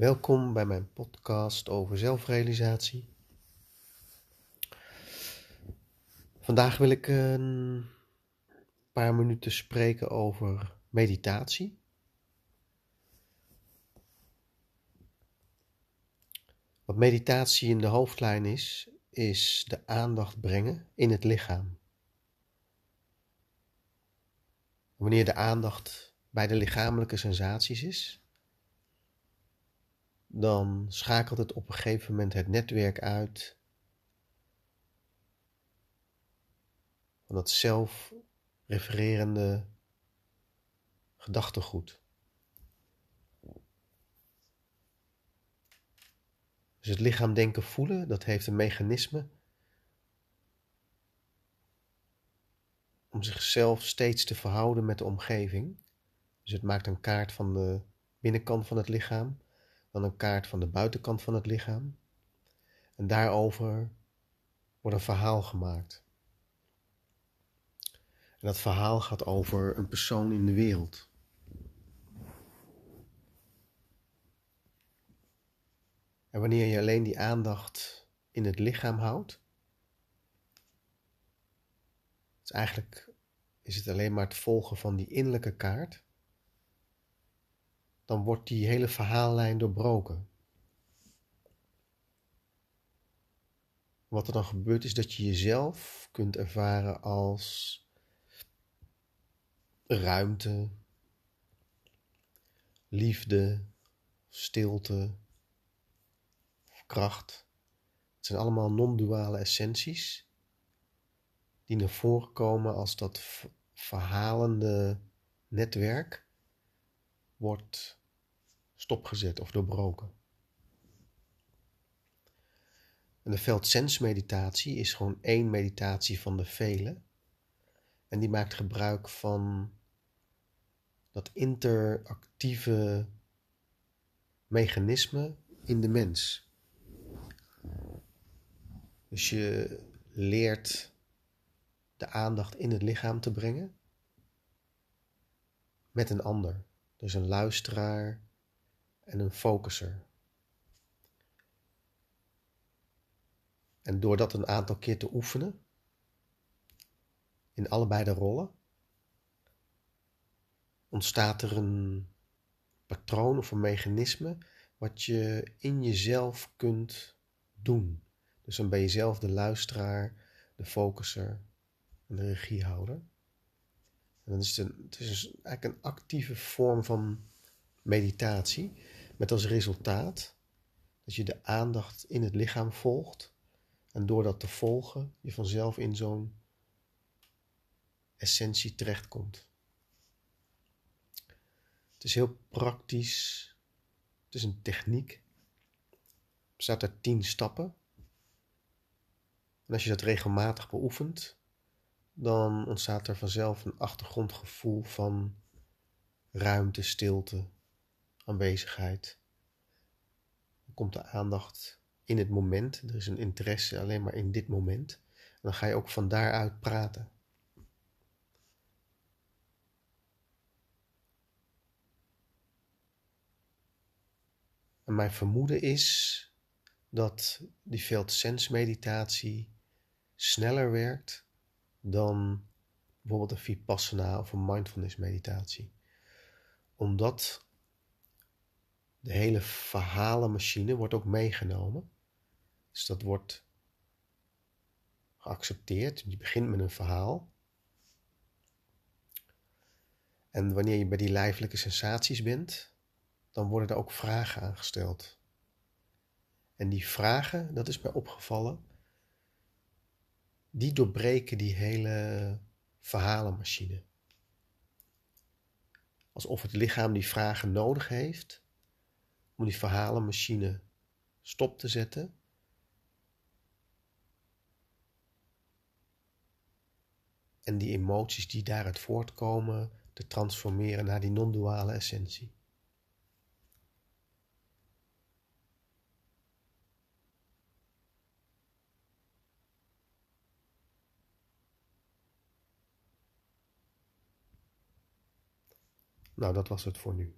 Welkom bij mijn podcast over zelfrealisatie. Vandaag wil ik een paar minuten spreken over meditatie. Wat meditatie in de hoofdlijn is, is de aandacht brengen in het lichaam. Wanneer de aandacht bij de lichamelijke sensaties is, dan schakelt het op een gegeven moment het netwerk uit van dat zelfrefererende gedachtegoed. Dus het lichaam denken voelen, dat heeft een mechanisme om zichzelf steeds te verhouden met de omgeving. Dus het maakt een kaart van de binnenkant van het lichaam, dan een kaart van de buitenkant van het lichaam. En daarover wordt een verhaal gemaakt. En dat verhaal gaat over een persoon in de wereld. En wanneer je alleen die aandacht in het lichaam houdt, is eigenlijk is het alleen maar het volgen van die innerlijke kaart, dan wordt die hele verhaallijn doorbroken. Wat er dan gebeurt is dat je jezelf kunt ervaren als ruimte, liefde, stilte, kracht. Het zijn allemaal non-duale essenties die naar voren komen als dat verhalende netwerk wordt stopgezet of doorbroken. En de veldsensmeditatie is gewoon één meditatie van de vele. En die maakt gebruik van dat interactieve mechanisme in de mens. Dus je leert de aandacht in het lichaam te brengen met een ander. Dus een luisteraar en een focuser. En door dat een aantal keer te oefenen, in allebei de rollen, ontstaat er een patroon of een mechanisme wat je in jezelf kunt doen. Dus dan ben je zelf de luisteraar, de focuser en de regiehouder. En dan is een, het is eigenlijk een actieve vorm van meditatie, met als resultaat dat je de aandacht in het lichaam volgt. En door dat te volgen, je vanzelf in zo'n essentie terechtkomt. Het is heel praktisch. Het is een techniek. Er bestaat uit tien stappen. En als je dat regelmatig beoefent, dan ontstaat er vanzelf een achtergrondgevoel van ruimte, stilte, aanwezigheid. Dan komt de aandacht in het moment. Er is een interesse alleen maar in dit moment. En dan ga je ook van daaruit praten. En mijn vermoeden is dat die field meditatie sneller werkt dan bijvoorbeeld een vipassana of een mindfulness meditatie. Omdat de hele verhalenmachine wordt ook meegenomen. Dus dat wordt geaccepteerd. Je begint met een verhaal. En wanneer je bij die lijfelijke sensaties bent, dan worden er ook vragen aangesteld. En die vragen, dat is mij opgevallen, die doorbreken die hele verhalenmachine. Alsof het lichaam die vragen nodig heeft om die verhalenmachine stop te zetten. En die emoties die daaruit voortkomen te transformeren naar die non-duale essentie. Nou, dat was het voor nu.